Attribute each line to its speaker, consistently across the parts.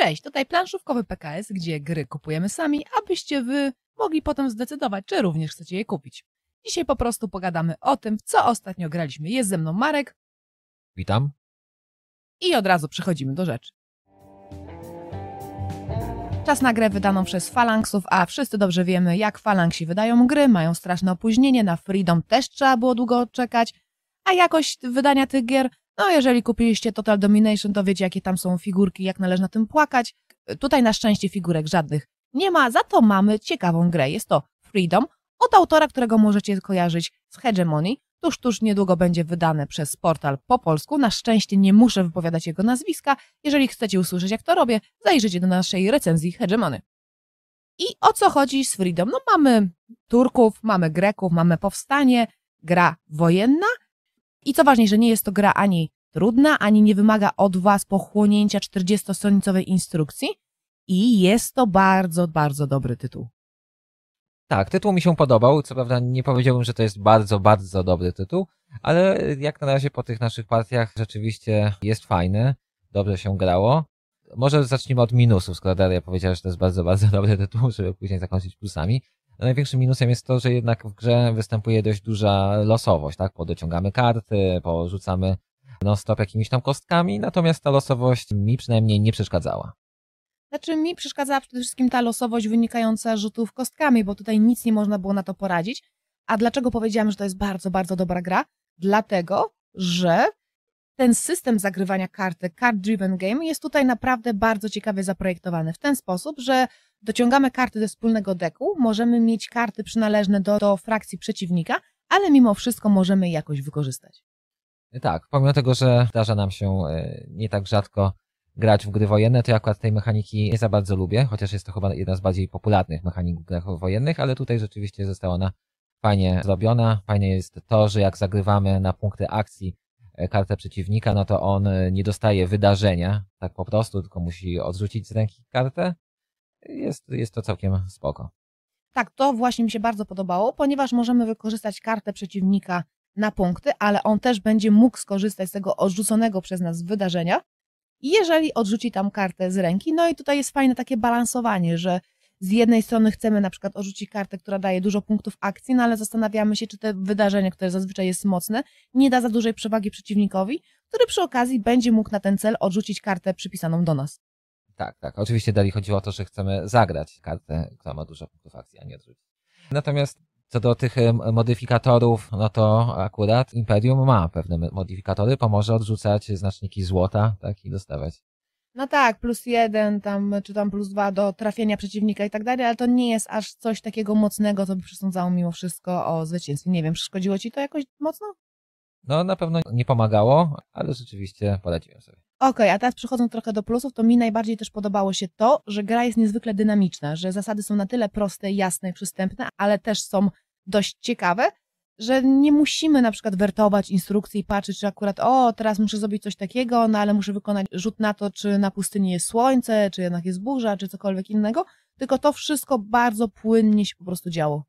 Speaker 1: Cześć, tutaj planszówkowy PKS, gdzie gry kupujemy sami, abyście wy mogli potem zdecydować, czy również chcecie je kupić. Dzisiaj po prostu pogadamy o tym, co ostatnio graliśmy. Jest ze mną Marek
Speaker 2: Witam.
Speaker 1: i od razu przechodzimy do rzeczy. Czas na grę wydaną przez Falanksów, a wszyscy dobrze wiemy, jak Falangsi wydają gry, mają straszne opóźnienie, na Freedom też trzeba było długo czekać, a jakość wydania tych gier, no jeżeli kupiliście Total Domination, to wiecie, jakie tam są figurki, jak należy na tym płakać. Tutaj na szczęście figurek żadnych nie ma, za to mamy ciekawą grę. Jest to Freedom od autora, którego możecie kojarzyć z Hegemony. Tuż, tuż niedługo będzie wydane przez portal po polsku. Na szczęście nie muszę wypowiadać jego nazwiska. Jeżeli chcecie usłyszeć, jak to robię, zajrzyjcie do naszej recenzji Hegemony. I o co chodzi z Freedom? No mamy Turków, mamy Greków, mamy powstanie, gra wojenna. I co ważniejsze, nie jest to gra ani trudna, ani nie wymaga od was pochłonięcia 40-stronicowej instrukcji. I jest to bardzo, bardzo dobry tytuł.
Speaker 2: Tak, tytuł mi się podobał. Co prawda nie powiedziałbym, że to jest bardzo, bardzo dobry tytuł, ale jak na razie po tych naszych partiach rzeczywiście jest fajny. Dobrze się grało. Może zacznijmy od minusów, skoro Daria powiedziała, że to jest bardzo, bardzo dobry tytuł, żeby później zakończyć plusami. Największym minusem jest to, że jednak w grze występuje dość duża losowość, tak? Podociągamy karty, porzucamy non-stop jakimiś tam kostkami, natomiast ta losowość mi przynajmniej nie przeszkadzała.
Speaker 1: Znaczy mi przeszkadzała przede wszystkim ta losowość wynikająca z rzutów kostkami, bo tutaj nic nie można było na to poradzić. A dlaczego powiedziałam, że to jest bardzo, bardzo dobra gra? Dlatego, że ten system zagrywania karty, card driven game, jest tutaj naprawdę bardzo ciekawie zaprojektowany w ten sposób, że dociągamy karty ze wspólnego deku, możemy mieć karty przynależne do, do frakcji przeciwnika, ale mimo wszystko możemy je jakoś wykorzystać.
Speaker 2: Tak, pomimo tego, że zdarza nam się e, nie tak rzadko grać w gry wojenne, to ja akurat tej mechaniki nie za bardzo lubię, chociaż jest to chyba jedna z bardziej popularnych mechanik w grach wojennych, ale tutaj rzeczywiście została ona fajnie zrobiona. Fajnie jest to, że jak zagrywamy na punkty akcji e, kartę przeciwnika, no to on e, nie dostaje wydarzenia tak po prostu, tylko musi odrzucić z ręki kartę. Jest, jest to całkiem spoko.
Speaker 1: Tak, to właśnie mi się bardzo podobało, ponieważ możemy wykorzystać kartę przeciwnika na punkty, ale on też będzie mógł skorzystać z tego odrzuconego przez nas wydarzenia, jeżeli odrzuci tam kartę z ręki. No i tutaj jest fajne takie balansowanie, że z jednej strony chcemy na przykład odrzucić kartę, która daje dużo punktów akcji, no ale zastanawiamy się, czy te wydarzenie, które zazwyczaj jest mocne, nie da za dużej przewagi przeciwnikowi, który przy okazji będzie mógł na ten cel odrzucić kartę przypisaną do nas.
Speaker 2: Tak, tak. Oczywiście dalej chodziło o to, że chcemy zagrać kartę, która ma dużo punktów akcji, a nie odrzucić. Natomiast co do tych modyfikatorów, no to akurat Imperium ma pewne modyfikatory, pomoże odrzucać znaczniki złota, tak, i dostawać.
Speaker 1: No tak, plus jeden tam, czy tam plus dwa do trafienia przeciwnika i tak dalej, ale to nie jest aż coś takiego mocnego, co by przesądzało mimo wszystko o zwycięstwie. Nie wiem, przeszkodziło ci to jakoś mocno?
Speaker 2: No na pewno nie pomagało, ale rzeczywiście poradziłem sobie.
Speaker 1: Okej, okay, a teraz przechodząc trochę do plusów, to mi najbardziej też podobało się to, że gra jest niezwykle dynamiczna, że zasady są na tyle proste, jasne przystępne, ale też są dość ciekawe, że nie musimy na przykład wertować instrukcji i patrzeć, czy akurat, o, teraz muszę zrobić coś takiego, no ale muszę wykonać rzut na to, czy na pustyni jest słońce, czy jednak jest burza, czy cokolwiek innego, tylko to wszystko bardzo płynnie się po prostu działo.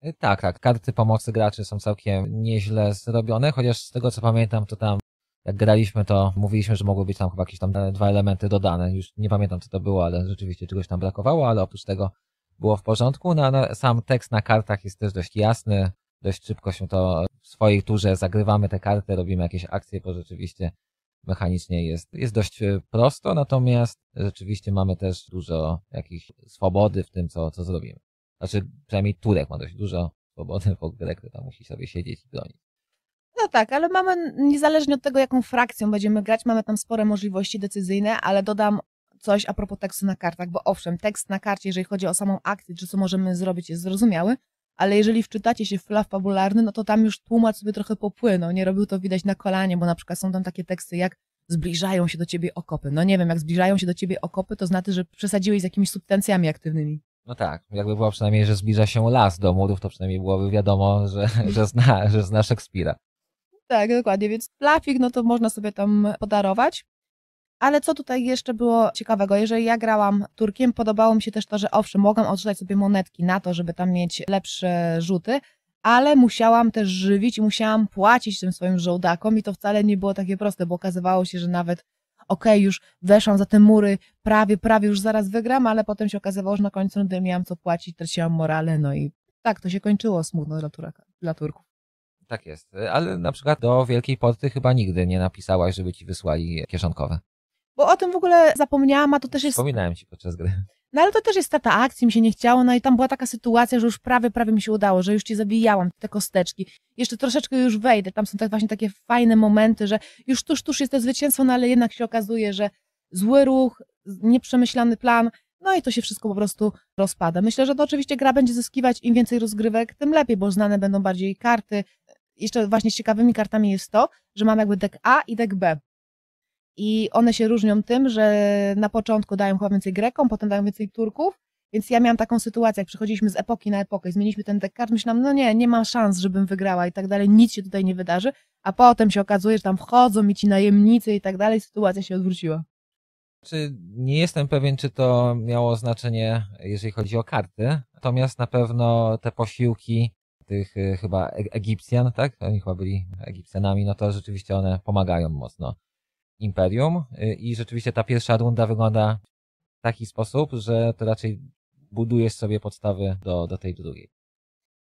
Speaker 2: E, tak, tak. Karty pomocy graczy są całkiem nieźle zrobione, chociaż z tego co pamiętam, to tam jak graliśmy, to mówiliśmy, że mogły być tam chyba jakieś tam dwa elementy dodane. Już nie pamiętam, co to było, ale rzeczywiście czegoś tam brakowało, ale oprócz tego było w porządku. No, a sam tekst na kartach jest też dość jasny. Dość szybko się to w swojej turze zagrywamy te karty, robimy jakieś akcje, bo rzeczywiście mechanicznie jest, jest dość e, prosto, natomiast rzeczywiście mamy też dużo jakichś swobody w tym, co, co zrobimy. Znaczy, przynajmniej Turek ma dość dużo swobody, bo Grek tam musi sobie siedzieć i bronić.
Speaker 1: No tak, ale mamy, niezależnie od tego, jaką frakcją będziemy grać, mamy tam spore możliwości decyzyjne, ale dodam coś a propos tekstu na kartach, bo owszem, tekst na karcie, jeżeli chodzi o samą akcję, czy co możemy zrobić, jest zrozumiały, ale jeżeli wczytacie się w flaw fabularny, no to tam już tłumacz sobie trochę popłynął, nie robił to widać na kolanie, bo na przykład są tam takie teksty jak zbliżają się do ciebie okopy. No nie wiem, jak zbliżają się do ciebie okopy, to znaczy, że przesadziłeś z jakimiś substancjami aktywnymi.
Speaker 2: No tak, jakby było przynajmniej, że zbliża się las do murów, to przynajmniej byłoby wiadomo, że, że, zna, że zna Szekspira.
Speaker 1: Tak, dokładnie, więc flafik, no to można sobie tam podarować. Ale co tutaj jeszcze było ciekawego? Jeżeli ja grałam Turkiem, podobało mi się też to, że owszem, mogłam odrzucać sobie monetki na to, żeby tam mieć lepsze rzuty, ale musiałam też żywić i musiałam płacić tym swoim żołdakom i to wcale nie było takie proste, bo okazywało się, że nawet okej, już weszłam za te mury, prawie, prawie już zaraz wygram, ale potem się okazywało, że na końcu rundy miałam co płacić, traciłam morale, no i tak, to się kończyło smutno dla, Turaka, dla Turków.
Speaker 2: Tak jest. Ale na przykład do Wielkiej Porty chyba nigdy nie napisałaś, żeby ci wysłali kieszonkowe.
Speaker 1: Bo o tym w ogóle zapomniałam, a to też jest
Speaker 2: Wspominałem ci podczas gry.
Speaker 1: No ale to też jest strata akcji, mi się nie chciało, no i tam była taka sytuacja, że już prawie, prawie mi się udało, że już ci zabijałam te kosteczki. Jeszcze troszeczkę już wejdę, tam są tak właśnie takie fajne momenty, że już tuż, tuż jest to zwycięstwo, no ale jednak się okazuje, że zły ruch, nieprzemyślany plan, no i to się wszystko po prostu rozpada. Myślę, że to oczywiście gra będzie zyskiwać im więcej rozgrywek, tym lepiej, bo znane będą bardziej karty. Jeszcze właśnie z ciekawymi kartami jest to, że mamy jakby deck A i deck B. I one się różnią tym, że na początku dają chyba więcej Grekom, potem dają więcej Turków, więc ja miałam taką sytuację, jak przechodziliśmy z epoki na epokę i zmieniliśmy ten deck kart, myślałam, no nie, nie ma szans, żebym wygrała i tak dalej, nic się tutaj nie wydarzy, a potem się okazuje, że tam wchodzą mi ci najemnicy i tak dalej, sytuacja się odwróciła.
Speaker 2: Czy nie jestem pewien, czy to miało znaczenie, jeżeli chodzi o karty, natomiast na pewno te posiłki tych y, chyba E- Egipcjan, tak? Oni chyba byli Egipcjanami, no to rzeczywiście one pomagają mocno Imperium y, i rzeczywiście ta pierwsza runda wygląda w taki sposób, że to raczej budujesz sobie podstawy do, do tej drugiej.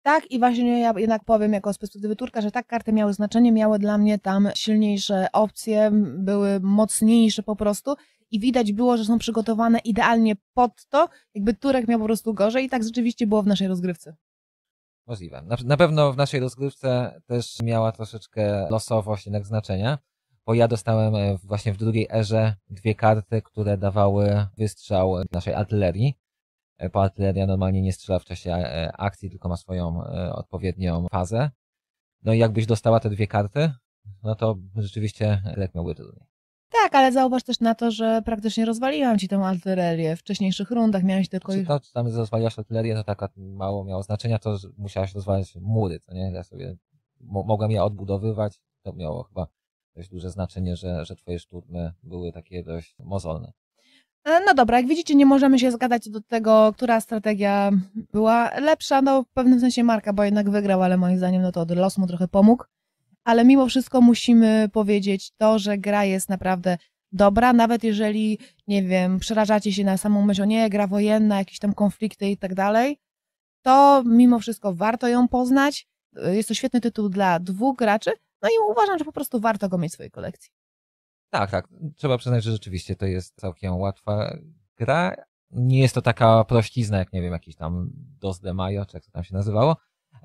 Speaker 1: Tak, i właśnie ja jednak powiem jako z perspektywy Turka, że tak karty miały znaczenie, miały dla mnie tam silniejsze opcje, były mocniejsze po prostu i widać było, że są przygotowane idealnie pod to, jakby Turek miał po prostu gorzej i tak rzeczywiście było w naszej rozgrywce.
Speaker 2: Możliwe. Na, na pewno w naszej rozgrywce też miała troszeczkę losowość jednak znaczenia, bo ja dostałem e, właśnie w drugiej erze dwie karty, które dawały wystrzał naszej artylerii. E, Bo artyleria normalnie nie strzela w czasie e, akcji, tylko ma swoją odpowiednią fazę. No i jakbyś dostała te dwie karty, no to rzeczywiście lek miałby trudniej.
Speaker 1: Tak, ale zauważ też na to, że praktycznie rozwaliłam ci tę artylerię. W wcześniejszych rundach miałeś tylko...
Speaker 2: Czy to, czy tam rozwaliłaś artylerię, to tak mało miało znaczenia, to że musiałaś rozwalać mury, co nie? Ja sobie mo mogłem je odbudowywać, to miało chyba dość duże znaczenie, że, że twoje szturmy były takie dość mozolne.
Speaker 1: E, No dobra, jak widzicie, nie możemy się zgadać do tego, która strategia była lepsza. No, w pewnym sensie Marka, bo jednak wygrał, ale moim zdaniem no to los mu trochę pomógł. Ale mimo wszystko musimy powiedzieć to, że gra jest naprawdę dobra, nawet jeżeli, nie wiem, przerażacie się na samą myśl, o nie, gra wojenna, jakieś tam konflikty i tak dalej, to mimo wszystko warto ją poznać. Jest to świetny tytuł dla dwóch graczy, no i uważam, że po prostu warto go mieć w swojej kolekcji.
Speaker 2: Tak, tak. Trzeba przyznać, że rzeczywiście to jest całkiem łatwa gra. Nie jest to taka prościzna, jak nie wiem, jakiś tam DOS de Mayo, czy jak to tam się nazywało,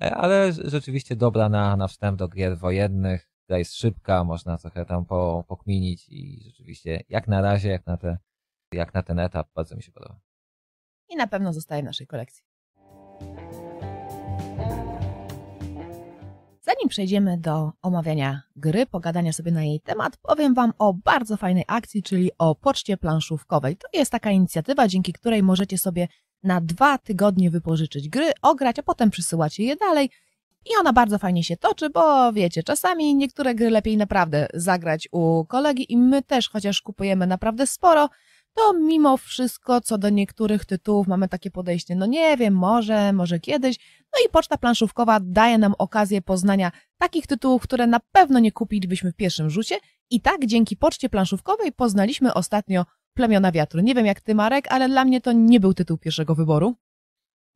Speaker 2: ale rzeczywiście dobra na, na wstęp do gier wojennych. Gra jest szybka, można trochę tam po, pokminić i rzeczywiście jak na razie, jak na, te, jak na ten etap, bardzo mi się podoba.
Speaker 1: I na pewno zostaje w naszej kolekcji. Zanim przejdziemy do omawiania gry, pogadania sobie na jej temat, powiem Wam o bardzo fajnej akcji, czyli o poczcie planszówkowej. To jest taka inicjatywa, dzięki której możecie sobie na dwa tygodnie wypożyczyć gry, ograć, a potem przysyłacie je dalej. I ona bardzo fajnie się toczy, bo wiecie, czasami niektóre gry lepiej naprawdę zagrać u kolegi i my też, chociaż kupujemy naprawdę sporo, to mimo wszystko co do niektórych tytułów mamy takie podejście, no nie wiem, może, może kiedyś. No i poczta planszówkowa daje nam okazję poznania takich tytułów, które na pewno nie kupilibyśmy w pierwszym rzucie. I tak dzięki poczcie planszówkowej poznaliśmy ostatnio Plemiona Wiatru. Nie wiem jak ty, Marek, ale dla mnie to nie był tytuł pierwszego wyboru.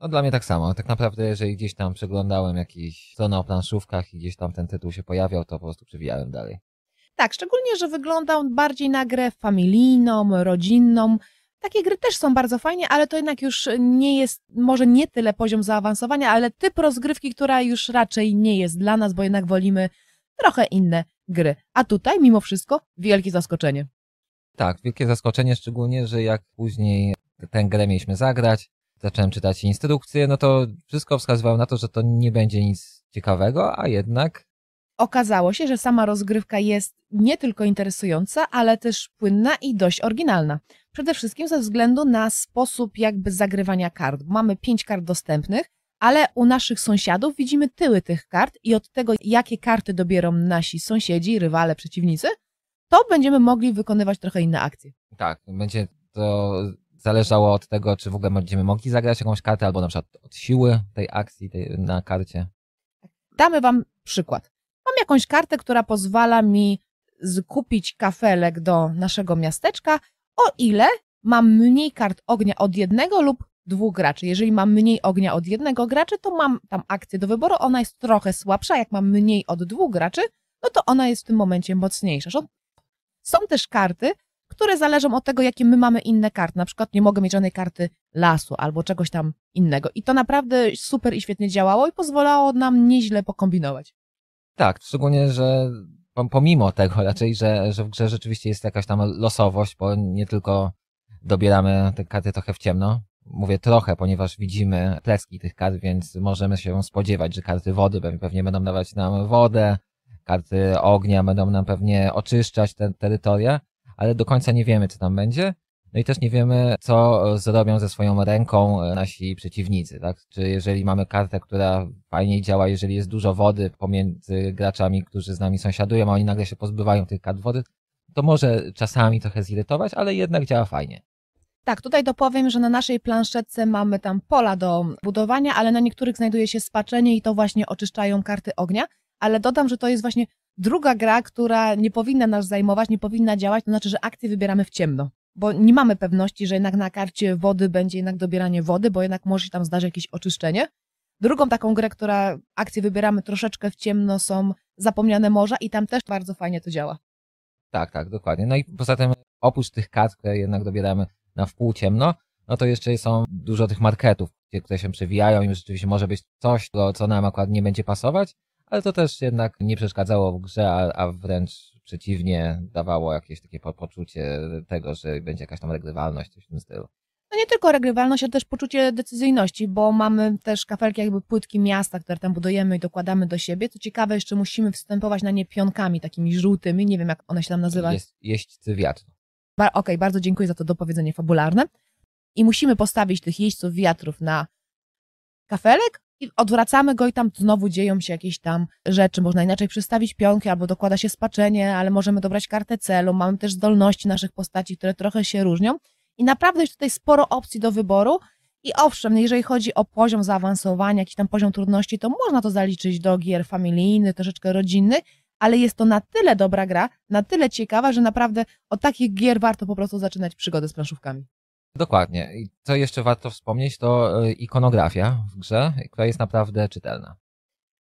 Speaker 2: No dla mnie tak samo. Tak naprawdę, jeżeli gdzieś tam przeglądałem jakieś strony o planszówkach i gdzieś tam ten tytuł się pojawiał, to po prostu przewijałem dalej.
Speaker 1: Tak, szczególnie, że wygląda on bardziej na grę familijną, rodzinną. Takie gry też są bardzo fajnie, ale to jednak już nie jest, może nie tyle poziom zaawansowania, ale typ rozgrywki, która już raczej nie jest dla nas, bo jednak wolimy trochę inne gry. A tutaj, mimo wszystko, wielkie zaskoczenie.
Speaker 2: Tak, wielkie zaskoczenie, szczególnie, że jak później tę grę mieliśmy zagrać, zacząłem czytać instrukcje, no to wszystko wskazywało na to, że to nie będzie nic ciekawego, a jednak
Speaker 1: Okazało się, że sama rozgrywka jest nie tylko interesująca, ale też płynna i dość oryginalna. Przede wszystkim ze względu na sposób jakby zagrywania kart. Mamy pięć kart dostępnych, ale u naszych sąsiadów widzimy tyły tych kart i od tego, jakie karty dobierą nasi sąsiedzi, rywale, przeciwnicy, to będziemy mogli wykonywać trochę inne akcje.
Speaker 2: tak, będzie to zależało od tego, czy w ogóle będziemy mogli zagrać jakąś kartę, albo na przykład od siły tej akcji tej, na karcie.
Speaker 1: Damy Wam przykład. Mam jakąś kartę, która pozwala mi kupić kafelek do naszego miasteczka, o ile mam mniej kart ognia od jednego lub dwóch graczy. Jeżeli mam mniej ognia od jednego graczy, to mam tam akcję do wyboru, ona jest trochę słabsza. Jak mam mniej od dwóch graczy, no to ona jest w tym momencie mocniejsza. Są- też karty, które zależą od tego, jakie my mamy inne karty. Na przykład nie mogę mieć żadnej karty lasu albo czegoś tam innego. I to naprawdę super i świetnie działało i pozwalało nam nieźle pokombinować.
Speaker 2: Tak, szczególnie, że pom- pomimo tego raczej, że, że w grze rzeczywiście jest jakaś tam losowość, bo nie tylko dobieramy te karty trochę w ciemno. Mówię trochę, ponieważ widzimy plecki tych kart, więc możemy się spodziewać, że karty wody pe- pewnie będą dawać nam wodę, karty ognia będą nam pewnie oczyszczać te terytoria, ale do końca nie wiemy, co tam będzie. No i też nie wiemy, co zrobią ze swoją ręką e, nasi przeciwnicy, tak? Czy jeżeli mamy kartę, która fajniej działa, jeżeli jest dużo wody pomiędzy graczami, którzy z nami sąsiadują, a oni nagle się pozbywają tych kart wody, to może czasami trochę zirytować, ale jednak działa fajnie.
Speaker 1: Tak, tutaj dopowiem, że na naszej planszetce mamy tam pola do budowania, ale na niektórych znajduje się spaczenie i to właśnie oczyszczają karty ognia. Ale dodam, że to jest właśnie druga gra, która nie powinna nas zajmować, nie powinna działać, to znaczy, że akcje wybieramy w ciemno. Bo nie mamy pewności, że jednak na karcie wody będzie jednak dobieranie wody, bo jednak może się tam zdarzyć jakieś oczyszczenie. Drugą taką grę, która akcje wybieramy troszeczkę w ciemno, są Zapomniane Morza i tam też bardzo fajnie to działa.
Speaker 2: Tak, tak, dokładnie. No i poza tym, oprócz tych kart, które jednak dobieramy na wpół ciemno, no to jeszcze są dużo tych marketów, które się przewijają i rzeczywiście może być coś, co- co nam akurat nie będzie pasować, ale to też jednak nie przeszkadzało w grze, a, a wręcz przeciwnie, dawało jakieś takie po- poczucie tego, że będzie jakaś tam regrywalność, coś w tym stylu.
Speaker 1: No nie tylko regrywalność, ale też poczucie decyzyjności, bo mamy też kafelki jakby płytki miasta, które tam budujemy i dokładamy do siebie. Co ciekawe, jeszcze musimy wstępować na nie pionkami takimi żółtymi, nie wiem jak one się tam nazywa.
Speaker 2: Jest, jeźdźcy wiatru.
Speaker 1: Ba- Okej, bardzo dziękuję za to dopowiedzenie fabularne. I musimy postawić tych jeźdźców wiatrów na kafelek i odwracamy go i tam znowu dzieją się jakieś tam rzeczy. Można inaczej przystawić pionki albo dokłada się spaczenie, ale możemy dobrać kartę celu. Mamy też zdolności naszych postaci, które trochę się różnią. I naprawdę jest tutaj sporo opcji do wyboru. I owszem, jeżeli chodzi o poziom zaawansowania, jakiś tam poziom trudności, to można to zaliczyć do gier familijnych, troszeczkę rodzinnych, ale jest to na tyle dobra gra, na tyle ciekawa, że naprawdę od takich gier warto po prostu zaczynać przygodę z planszówkami.
Speaker 2: Dokładnie. I co jeszcze warto wspomnieć, to y, ikonografia w grze, która jest naprawdę czytelna.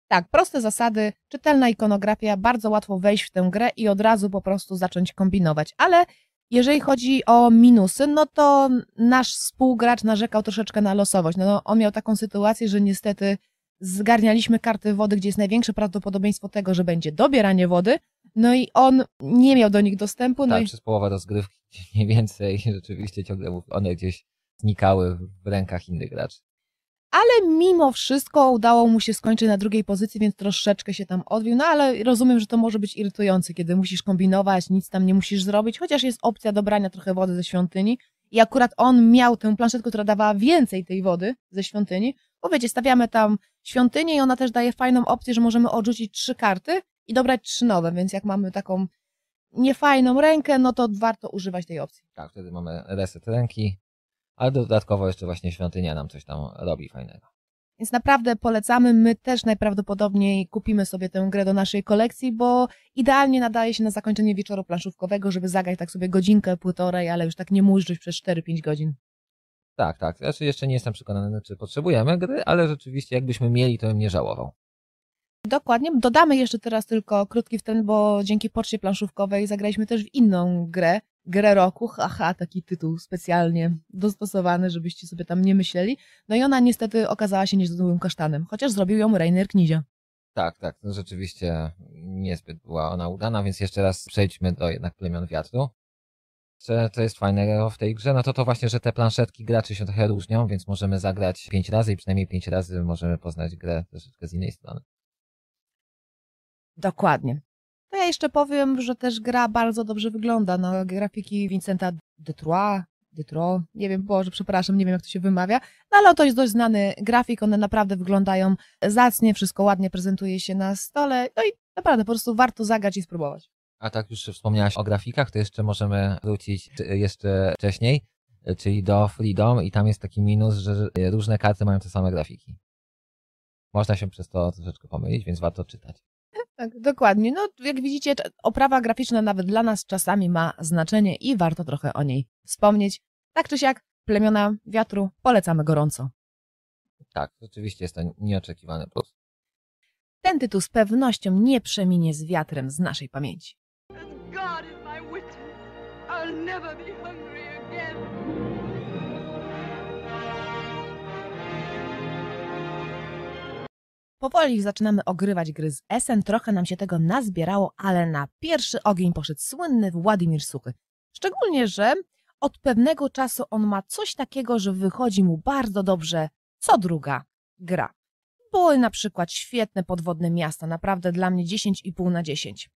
Speaker 1: Tak, proste zasady, czytelna ikonografia, bardzo łatwo wejść w tę grę i od razu po prostu zacząć kombinować. Ale jeżeli chodzi o minusy, no to nasz współgracz narzekał troszeczkę na losowość. No, on miał taką sytuację, że niestety zgarnialiśmy karty wody, gdzie jest największe prawdopodobieństwo tego, że będzie dobieranie wody, no i on nie miał do nich dostępu, no
Speaker 2: tak,
Speaker 1: i
Speaker 2: przez połowę rozgrywki mniej więcej rzeczywiście ciągle one gdzieś znikały w rękach innych graczy.
Speaker 1: ale mimo wszystko udało mu się skończyć na drugiej pozycji, więc troszeczkę się tam odbił, no ale rozumiem, że to może być irytujące, kiedy musisz kombinować, nic tam nie musisz zrobić, chociaż jest opcja dobrania trochę wody ze świątyni. I akurat on miał tę planszetkę, która dawała więcej tej wody ze świątyni, bo wiecie, stawiamy tam świątynię i ona też daje fajną opcję, że możemy odrzucić trzy karty i dobrać trzy nowe, więc jak mamy taką niefajną rękę, no to warto używać tej opcji.
Speaker 2: Tak, wtedy mamy reset ręki, ale dodatkowo jeszcze właśnie świątynia nam coś tam robi fajnego.
Speaker 1: Więc naprawdę polecamy. My też najprawdopodobniej kupimy sobie tę grę do naszej kolekcji, bo idealnie nadaje się na zakończenie wieczoru planszówkowego, żeby zagrać tak sobie godzinkę, półtorej, ale już tak nie mużdżyć przez 4-5 godzin.
Speaker 2: Tak, tak. Znaczy jeszcze nie jestem przekonany, czy potrzebujemy gry, ale rzeczywiście jakbyśmy mieli, to bym nie żałował.
Speaker 1: Dokładnie. Dodamy jeszcze teraz tylko krótki wtręt, bo dzięki poczcie planszówkowej zagraliśmy też w inną grę, grę roku, haha, taki tytuł specjalnie dostosowany, żebyście sobie tam nie myśleli. No i ona niestety okazała się niezłym kasztanem, chociaż zrobił ją Rainer Knizia.
Speaker 2: Tak, tak. No rzeczywiście niezbyt była ona udana, więc jeszcze raz przejdźmy do jednak plemion wiatru. Co to jest fajnego w tej grze, no to to właśnie, że te planszetki graczy się trochę różnią, więc możemy zagrać pięć razy i przynajmniej pięć razy możemy poznać grę troszeczkę z innej strony.
Speaker 1: Dokładnie. To ja jeszcze powiem, że też gra bardzo dobrze wygląda. No, grafiki Vincenta Detroit, Detroit, nie wiem, Boże, przepraszam, nie wiem jak to się wymawia, no ale to jest dość znany grafik, one naprawdę wyglądają zacnie, wszystko ładnie prezentuje się na stole, no i naprawdę po prostu warto zagrać i spróbować.
Speaker 2: A tak już wspomniałaś o grafikach, to jeszcze możemy wrócić jeszcze wcześniej, czyli do Freedom i tam jest taki minus, że różne karty mają te same grafiki. Można się przez to troszeczkę pomylić, więc warto czytać.
Speaker 1: Tak, dokładnie. No, jak widzicie, oprawa graficzna nawet dla nas czasami ma znaczenie i warto trochę o niej wspomnieć. Tak czy siak, plemiona wiatru polecamy gorąco.
Speaker 2: Tak, rzeczywiście jest to nieoczekiwany plus.
Speaker 1: Ten tytuł z pewnością nie przeminie z wiatrem z naszej pamięci.
Speaker 3: As God is my witness, I'll never be hungry again.
Speaker 1: Powoli zaczynamy ogrywać gry z Essen, trochę nam się tego nazbierało, ale na pierwszy ogień poszedł słynny Władimir Suchy. Szczególnie, że od pewnego czasu on ma coś takiego, że wychodzi mu bardzo dobrze co druga gra. Były na przykład świetne podwodne miasta, naprawdę dla mnie 10,5 na 10.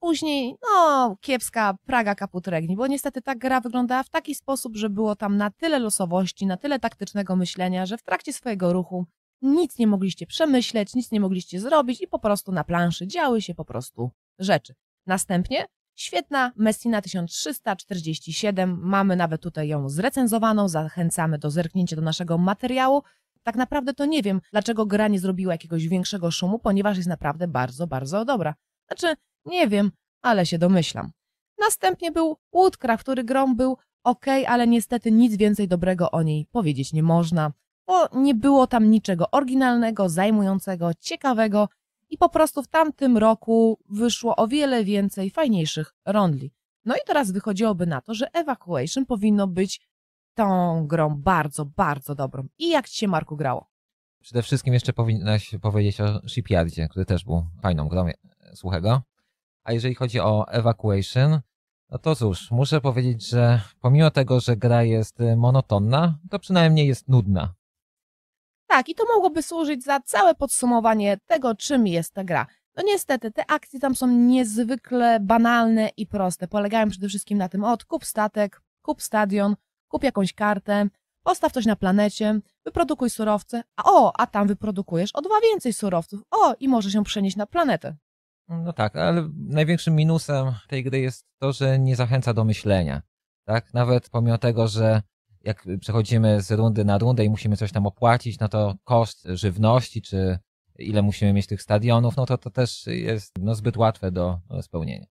Speaker 1: Później, no, kiepska Praga Kaput Regni, bo niestety ta gra wyglądała w taki sposób, że było tam na tyle losowości, na tyle taktycznego myślenia, że w trakcie swojego ruchu nic nie mogliście przemyśleć, nic nie mogliście zrobić i po prostu na planszy działy się po prostu rzeczy. Następnie świetna Messina 1347, mamy nawet tutaj ją zrecenzowaną, zachęcamy do zerknięcia do naszego materiału. Tak naprawdę to nie wiem, dlaczego gra nie zrobiła jakiegoś większego szumu, ponieważ jest naprawdę bardzo, bardzo dobra. Znaczy, nie wiem, ale się domyślam. Następnie był Woodcraft, który grą był ok, ale niestety nic więcej dobrego o niej powiedzieć nie można bo nie było tam niczego oryginalnego, zajmującego, ciekawego i po prostu w tamtym roku wyszło o wiele więcej fajniejszych rondli. No i teraz wychodziłoby na to, że Evacuation powinno być tą grą bardzo, bardzo dobrą. I jak ci się, Marku, grało?
Speaker 2: Przede wszystkim jeszcze powinnaś powiedzieć o Shipyardzie, który też był fajną grą e, słuchego. A jeżeli chodzi o Evacuation, no to cóż, muszę powiedzieć, że pomimo tego, że gra jest e, monotonna, to przynajmniej jest nudna.
Speaker 1: Tak, i to mogłoby służyć za całe podsumowanie tego, czym jest ta gra. No niestety, te akcje tam są niezwykle banalne i proste. Polegają przede wszystkim na tym, od kup statek, kup stadion, kup jakąś kartę, postaw coś na planecie, wyprodukuj surowce, a o, a tam wyprodukujesz o dwa więcej surowców, o, i może się przenieść na planetę.
Speaker 2: No tak, ale największym minusem tej gry jest to, że nie zachęca do myślenia. Tak? Nawet pomimo tego, że jak przechodzimy z rundy na rundę i musimy coś tam opłacić, no to koszt żywności, czy ile musimy mieć tych stadionów, no to to też jest no, zbyt łatwe do spełnienia.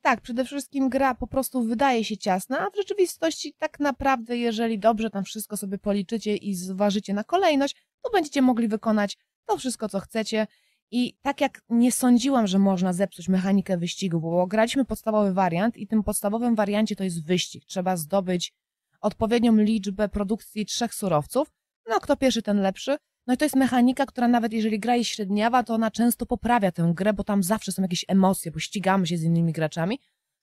Speaker 1: Tak, przede wszystkim gra po prostu wydaje się ciasna, a w rzeczywistości tak naprawdę, jeżeli dobrze tam wszystko sobie policzycie i zważycie na kolejność, to będziecie mogli wykonać to wszystko, co chcecie. I tak jak nie sądziłam, że można zepsuć mechanikę wyścigu, bo graliśmy podstawowy wariant i tym podstawowym wariancie to jest wyścig. Trzeba zdobyć odpowiednią liczbę produkcji trzech surowców. No, kto pierwszy, ten lepszy. No i to jest mechanika, która nawet jeżeli gra jest średniawa, to ona często poprawia tę grę, bo tam zawsze są jakieś emocje, bo ścigamy się z innymi graczami.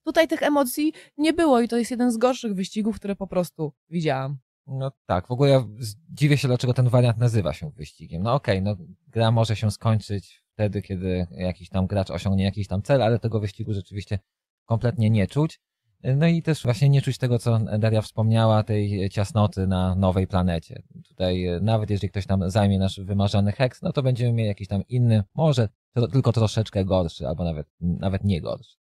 Speaker 1: Tutaj tych emocji nie było i to jest jeden z gorszych wyścigów, które po prostu widziałam.
Speaker 2: No tak, w ogóle ja dziwię się, dlaczego ten wariant nazywa się wyścigiem. No okej, no gra może się skończyć wtedy, kiedy jakiś tam gracz osiągnie jakiś tam cel, ale tego wyścigu rzeczywiście kompletnie nie czuć. No i też właśnie nie czuć tego, co Daria wspomniała, tej ciasnoty na nowej planecie. Tutaj e, nawet jeżeli ktoś tam zajmie nasz wymarzony heks, no to będziemy mieli jakiś tam inny, może tylko troszeczkę gorszy, albo nawet, nawet nie gorszy.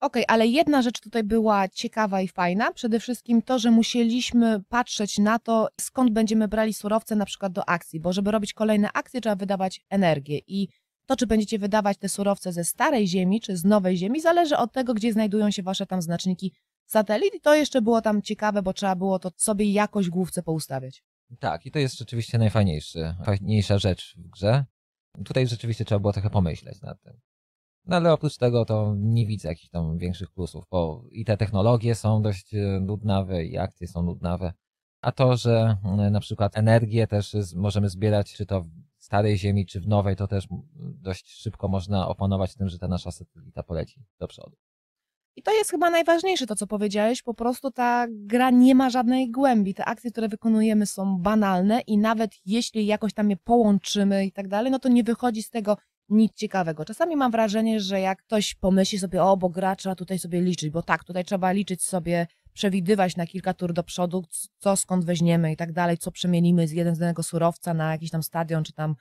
Speaker 1: Okej, ale jedna rzecz tutaj była ciekawa i fajna. Przede wszystkim to, że musieliśmy patrzeć na to, skąd będziemy brali surowce na przykład do akcji, bo żeby robić kolejne akcje, trzeba wydawać energię i to, czy będziecie wydawać te surowce ze starej ziemi, czy z nowej ziemi, zależy od tego, gdzie znajdują się wasze tam znaczniki satelit i to jeszcze było tam ciekawe, bo trzeba było to sobie jakoś główce poustawiać.
Speaker 2: Tak, i to jest rzeczywiście najfajniejszy, fajniejsza rzecz w grze. Tutaj rzeczywiście trzeba było trochę pomyśleć nad tym. No ale oprócz tego to nie widzę jakichś tam większych plusów, bo i te technologie są dość e, nudnawe, i akcje są nudnawe. A to, że e, na przykład energię też możemy zbierać, czy to starej ziemi, czy w nowej, to też dość szybko można opanować tym, że ta nasza satelita poleci do przodu.
Speaker 1: I to jest chyba najważniejsze, to co powiedziałeś, po prostu ta gra nie ma żadnej głębi. Te akcje, które wykonujemy są banalne i nawet jeśli jakoś tam je połączymy i tak dalej, no to nie wychodzi z tego nic ciekawego. Czasami mam wrażenie, że jak ktoś pomyśli sobie, o, bo gra trzeba tutaj sobie liczyć, bo tak, tutaj trzeba liczyć sobie, przewidywać na kilka tur do przodu, co skąd weźmiemy i tak dalej, co przemienimy z jednego surowca na jakiś tam stadion, czy tam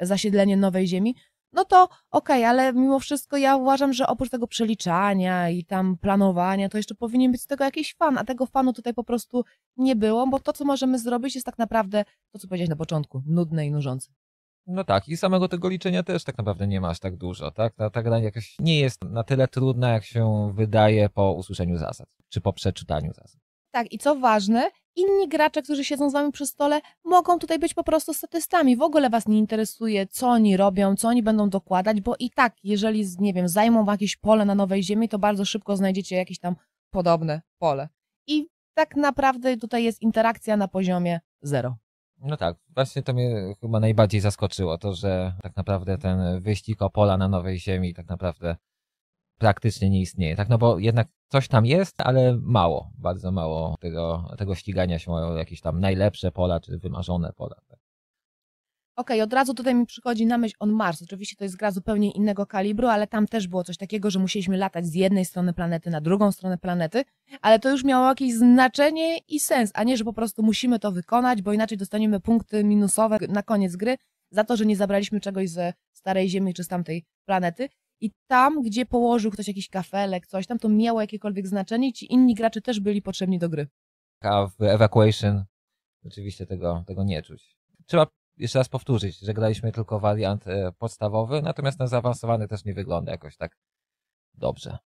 Speaker 1: zasiedlenie nowej ziemi, no to okej, ale mimo wszystko ja uważam, że oprócz tego przeliczania i tam planowania, to jeszcze powinien być z tego jakiś fan, a tego fanu tutaj po prostu nie było, bo to, co możemy zrobić, jest tak naprawdę to, co powiedziałeś na początku, nudne i nużące.
Speaker 2: No tak, i samego tego liczenia też tak naprawdę nie ma aż tak dużo, tak? Ta, ta gra jakaś nie jest na tyle trudna, jak się wydaje po usłyszeniu zasad, czy po przeczytaniu zasad.
Speaker 1: Tak, i co ważne, inni gracze, którzy siedzą z wami przy stole, mogą tutaj być po prostu statystami. W ogóle was nie interesuje, co oni robią, co oni będą dokładać, bo i tak, jeżeli, nie wiem, zajmą jakieś pole na Nowej Ziemi, to bardzo szybko znajdziecie jakieś tam podobne pole. I tak naprawdę tutaj jest interakcja na poziomie zero.
Speaker 2: No tak, właśnie to mnie chyba najbardziej zaskoczyło, to, że tak naprawdę ten wyścig o pola na Nowej Ziemi tak naprawdę praktycznie nie istnieje. Tak, no bo jednak coś tam jest, ale mało, bardzo mało tego, tego ścigania się o jakieś tam najlepsze pola, czy wymarzone pola. Tak.
Speaker 1: Okej, od razu tutaj mi przychodzi na myśl On Mars. Oczywiście to jest gra zupełnie innego kalibru, ale tam też było coś takiego, że musieliśmy latać z jednej strony planety na drugą stronę planety, ale to już miało jakieś znaczenie i sens, a nie, że po prostu musimy to wykonać, bo inaczej dostaniemy punkty minusowe na koniec gry za to, że nie zabraliśmy czegoś ze starej Ziemi czy z tamtej planety. I tam, gdzie położył ktoś jakiś kafelek, coś tam, to miało jakiekolwiek znaczenie i ci inni gracze też byli potrzebni do gry.
Speaker 2: A w Evacuation oczywiście tego, tego nie czuć. Trzeba jeszcze raz powtórzyć, że graliśmy tylko wariant e, podstawowy, natomiast ten zaawansowany też nie wygląda jakoś tak dobrze.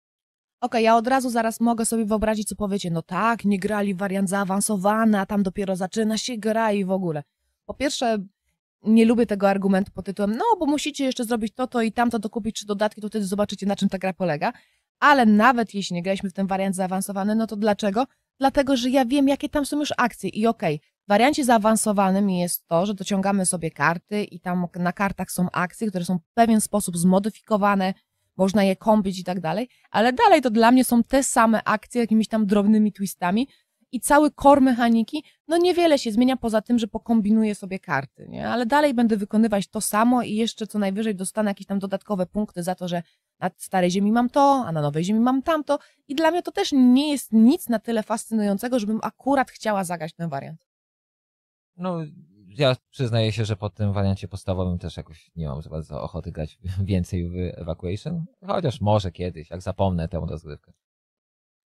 Speaker 1: Okej, ja od razu zaraz mogę sobie wyobrazić, co powiecie. No tak, nie grali wariant zaawansowany, a tam dopiero zaczyna się gra i w ogóle. Po pierwsze, nie lubię tego argumentu pod tytułem, no bo musicie jeszcze zrobić to, to i tamto, dokupić trzy dodatki, to wtedy zobaczycie, na czym ta gra polega. Ale nawet jeśli nie graliśmy w ten wariant zaawansowany, no to dlaczego? Dlatego, że ja wiem, jakie tam są już akcje i okej, w wariancie zaawansowanym jest to, że dociągamy sobie karty i tam na kartach są akcje, które są w pewien sposób zmodyfikowane, można je kąpić i tak dalej, ale dalej to dla mnie są te same akcje jakimiś tam drobnymi twistami i cały core mechaniki, no niewiele się zmienia poza tym, że pokombinuję sobie karty, nie? Ale dalej będę wykonywać to samo i jeszcze co najwyżej dostanę jakieś tam dodatkowe punkty za to, że na starej ziemi mam to, a na nowej ziemi mam tamto i dla mnie to też nie jest nic na tyle fascynującego, żebym akurat chciała zagrać ten wariant.
Speaker 2: No, ja przyznaję się, że po tym wariancie podstawowym też jakoś nie mam za bardzo ochoty grać więcej w Evacuation, chociaż może kiedyś, jak zapomnę tę rozgrywkę.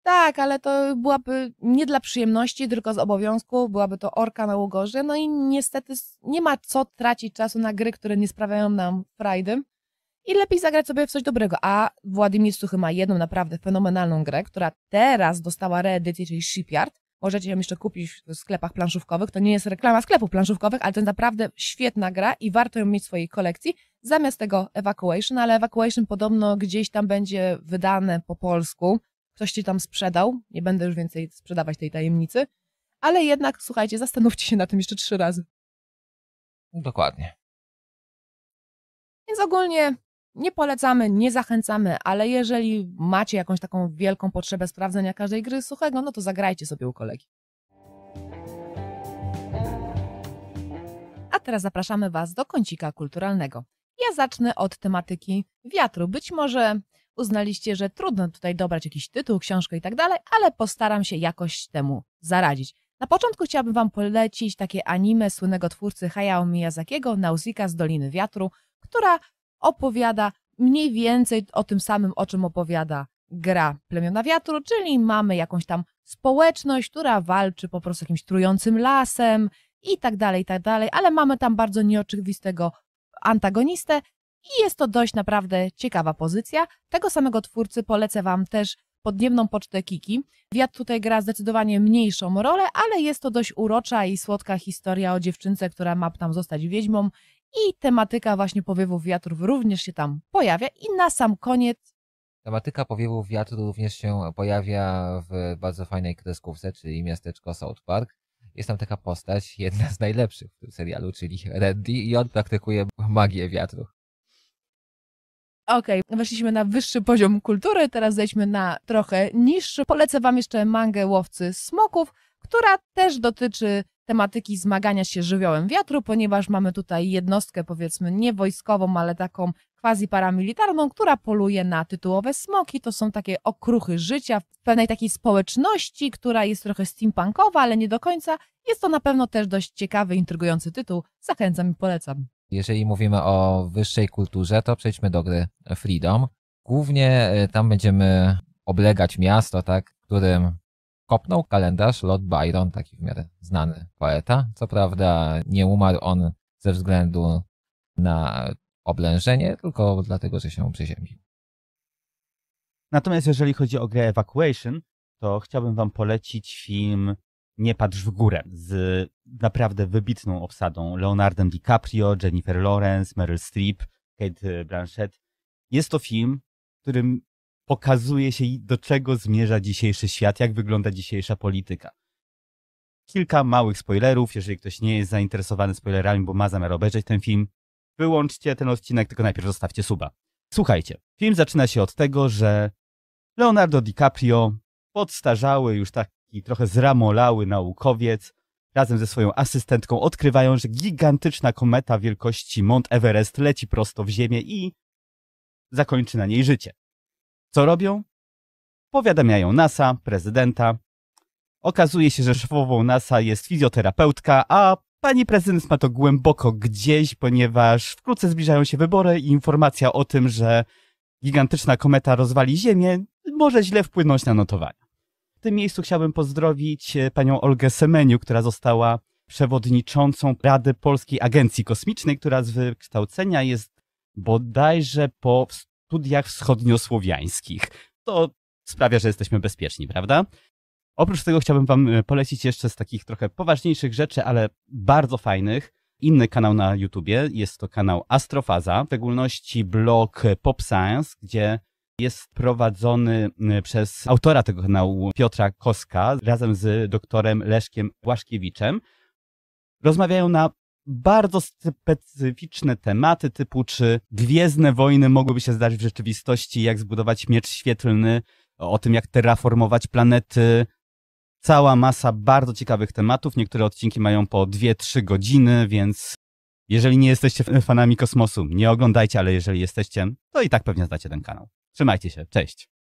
Speaker 1: Tak, ale to byłaby nie dla przyjemności, tylko z obowiązku, byłaby to orka na ługorze, no i niestety nie ma co tracić czasu na gry, które nie sprawiają nam frajdy. I lepiej zagrać sobie w coś dobrego, a Władimir Suchy ma jedną naprawdę fenomenalną grę, która teraz dostała reedycję, czyli Shipyard, możecie ją jeszcze kupić w sklepach planszówkowych, to nie jest reklama sklepów planszówkowych, ale to jest naprawdę świetna gra i warto ją mieć w swojej kolekcji, zamiast tego Evacuation, ale Evacuation podobno gdzieś tam będzie wydane po polsku, ktoś ci tam sprzedał, nie będę już więcej sprzedawać tej tajemnicy, ale jednak, słuchajcie, zastanówcie się na tym jeszcze trzy razy.
Speaker 2: Dokładnie.
Speaker 1: Więc ogólnie nie polecamy, nie zachęcamy, ale jeżeli macie jakąś taką wielką potrzebę sprawdzenia każdej gry suchego, no to zagrajcie sobie u kolegi. A teraz zapraszamy Was do kącika kulturalnego. Ja zacznę od tematyki wiatru. Być może uznaliście, że trudno tutaj dobrać jakiś tytuł, książkę i tak dalej, ale postaram się jakoś temu zaradzić. Na początku chciałabym Wam polecić takie anime słynnego twórcy Hayao Miyazakiego, Nausicaa z Doliny Wiatru, która opowiada mniej więcej o tym samym, o czym opowiada gra Plemiona Wiatru, czyli mamy jakąś tam społeczność, która walczy po prostu z jakimś trującym lasem i tak dalej, i tak dalej, ale mamy tam bardzo nieoczywistego antagonistę i jest to dość naprawdę ciekawa pozycja. Tego samego twórcy polecę Wam też podniebną pocztę Kiki. Wiatr tutaj gra zdecydowanie mniejszą rolę, ale jest to dość urocza i słodka historia o dziewczynce, która ma tam zostać wiedźmą i tematyka właśnie powiewów wiatrów również się tam pojawia. I na sam koniec,
Speaker 2: Tematyka powiewów wiatru również się pojawia w bardzo fajnej kreskówce, czyli miasteczko South Park. Jest tam taka postać, jedna z najlepszych w tym serialu, czyli Randy i on praktykuje magię wiatru.
Speaker 1: okej, weszliśmy na wyższy poziom kultury, teraz zejdźmy na trochę niższy. Polecę Wam jeszcze mangę Łowcy Smoków, która też dotyczy tematyki zmagania się żywiołem wiatru, ponieważ mamy tutaj jednostkę, powiedzmy, nie wojskową, ale taką quasi paramilitarną, która poluje na tytułowe smoki. To są takie okruchy życia w pewnej takiej społeczności, która jest trochę steampunkowa, ale nie do końca. Jest to na pewno też dość ciekawy, intrygujący tytuł. Zachęcam i polecam.
Speaker 2: Jeżeli mówimy o wyższej kulturze, to przejdźmy do gry Freedom. Głównie e, tam będziemy oblegać miasto, tak, w którym kopnął kalendarz Lord Byron, taki w miarę znany poeta. Co prawda nie umarł on ze względu na oblężenie, tylko dlatego, że się przeziębił.
Speaker 4: Natomiast jeżeli chodzi o grę Evacuation, to chciałbym wam polecić film Nie patrz w górę z naprawdę wybitną obsadą Leonardem DiCaprio, Jennifer Lawrence, Meryl Streep, Kate Blanchett. Jest to film, którym pokazuje się do czego zmierza dzisiejszy świat, jak wygląda dzisiejsza polityka. Kilka małych spoilerów, jeżeli ktoś nie jest zainteresowany spoilerami, bo ma zamiar obejrzeć ten film, wyłączcie ten odcinek, tylko najpierw zostawcie suba. Słuchajcie, film zaczyna się od tego, że Leonardo DiCaprio, podstarzały, już taki trochę zramolały naukowiec, razem ze swoją asystentką odkrywają, że gigantyczna kometa wielkości Mount Everest leci prosto w Ziemię i zakończy na niej życie. Co robią? Powiadamiają NASA, prezydenta. Okazuje się, że szefową NASA jest fizjoterapeutka, a pani prezydent ma to głęboko gdzieś, ponieważ wkrótce zbliżają się wybory i informacja o tym, że gigantyczna kometa rozwali Ziemię, może źle wpłynąć na notowania. W tym miejscu chciałbym pozdrowić e, panią Olgę Semeniu, która została przewodniczącą Rady Polskiej Agencji Kosmicznej, która z wykształcenia jest bodajże po studiach wschodniosłowiańskich. To sprawia, że jesteśmy bezpieczni, prawda? Oprócz tego chciałbym wam e, polecić jeszcze z takich trochę poważniejszych rzeczy, ale bardzo fajnych, inny kanał na YouTubie. Jest to kanał Astrofaza, w szczególności blog Pop Science, gdzie jest prowadzony przez autora tego kanału Piotra Koska razem z doktorem Leszkiem Błaszkiewiczem. Rozmawiają na bardzo specyficzne tematy, typu czy gwiezdne wojny mogłyby się zdarzyć w rzeczywistości, jak zbudować miecz świetlny, o tym jak terraformować planety. Cała masa bardzo ciekawych tematów. Niektóre odcinki mają po 2-3 godziny, więc jeżeli nie jesteście fanami kosmosu, nie oglądajcie, ale jeżeli jesteście, to i tak pewnie znacie ten kanał. Trzymajcie się, cześć.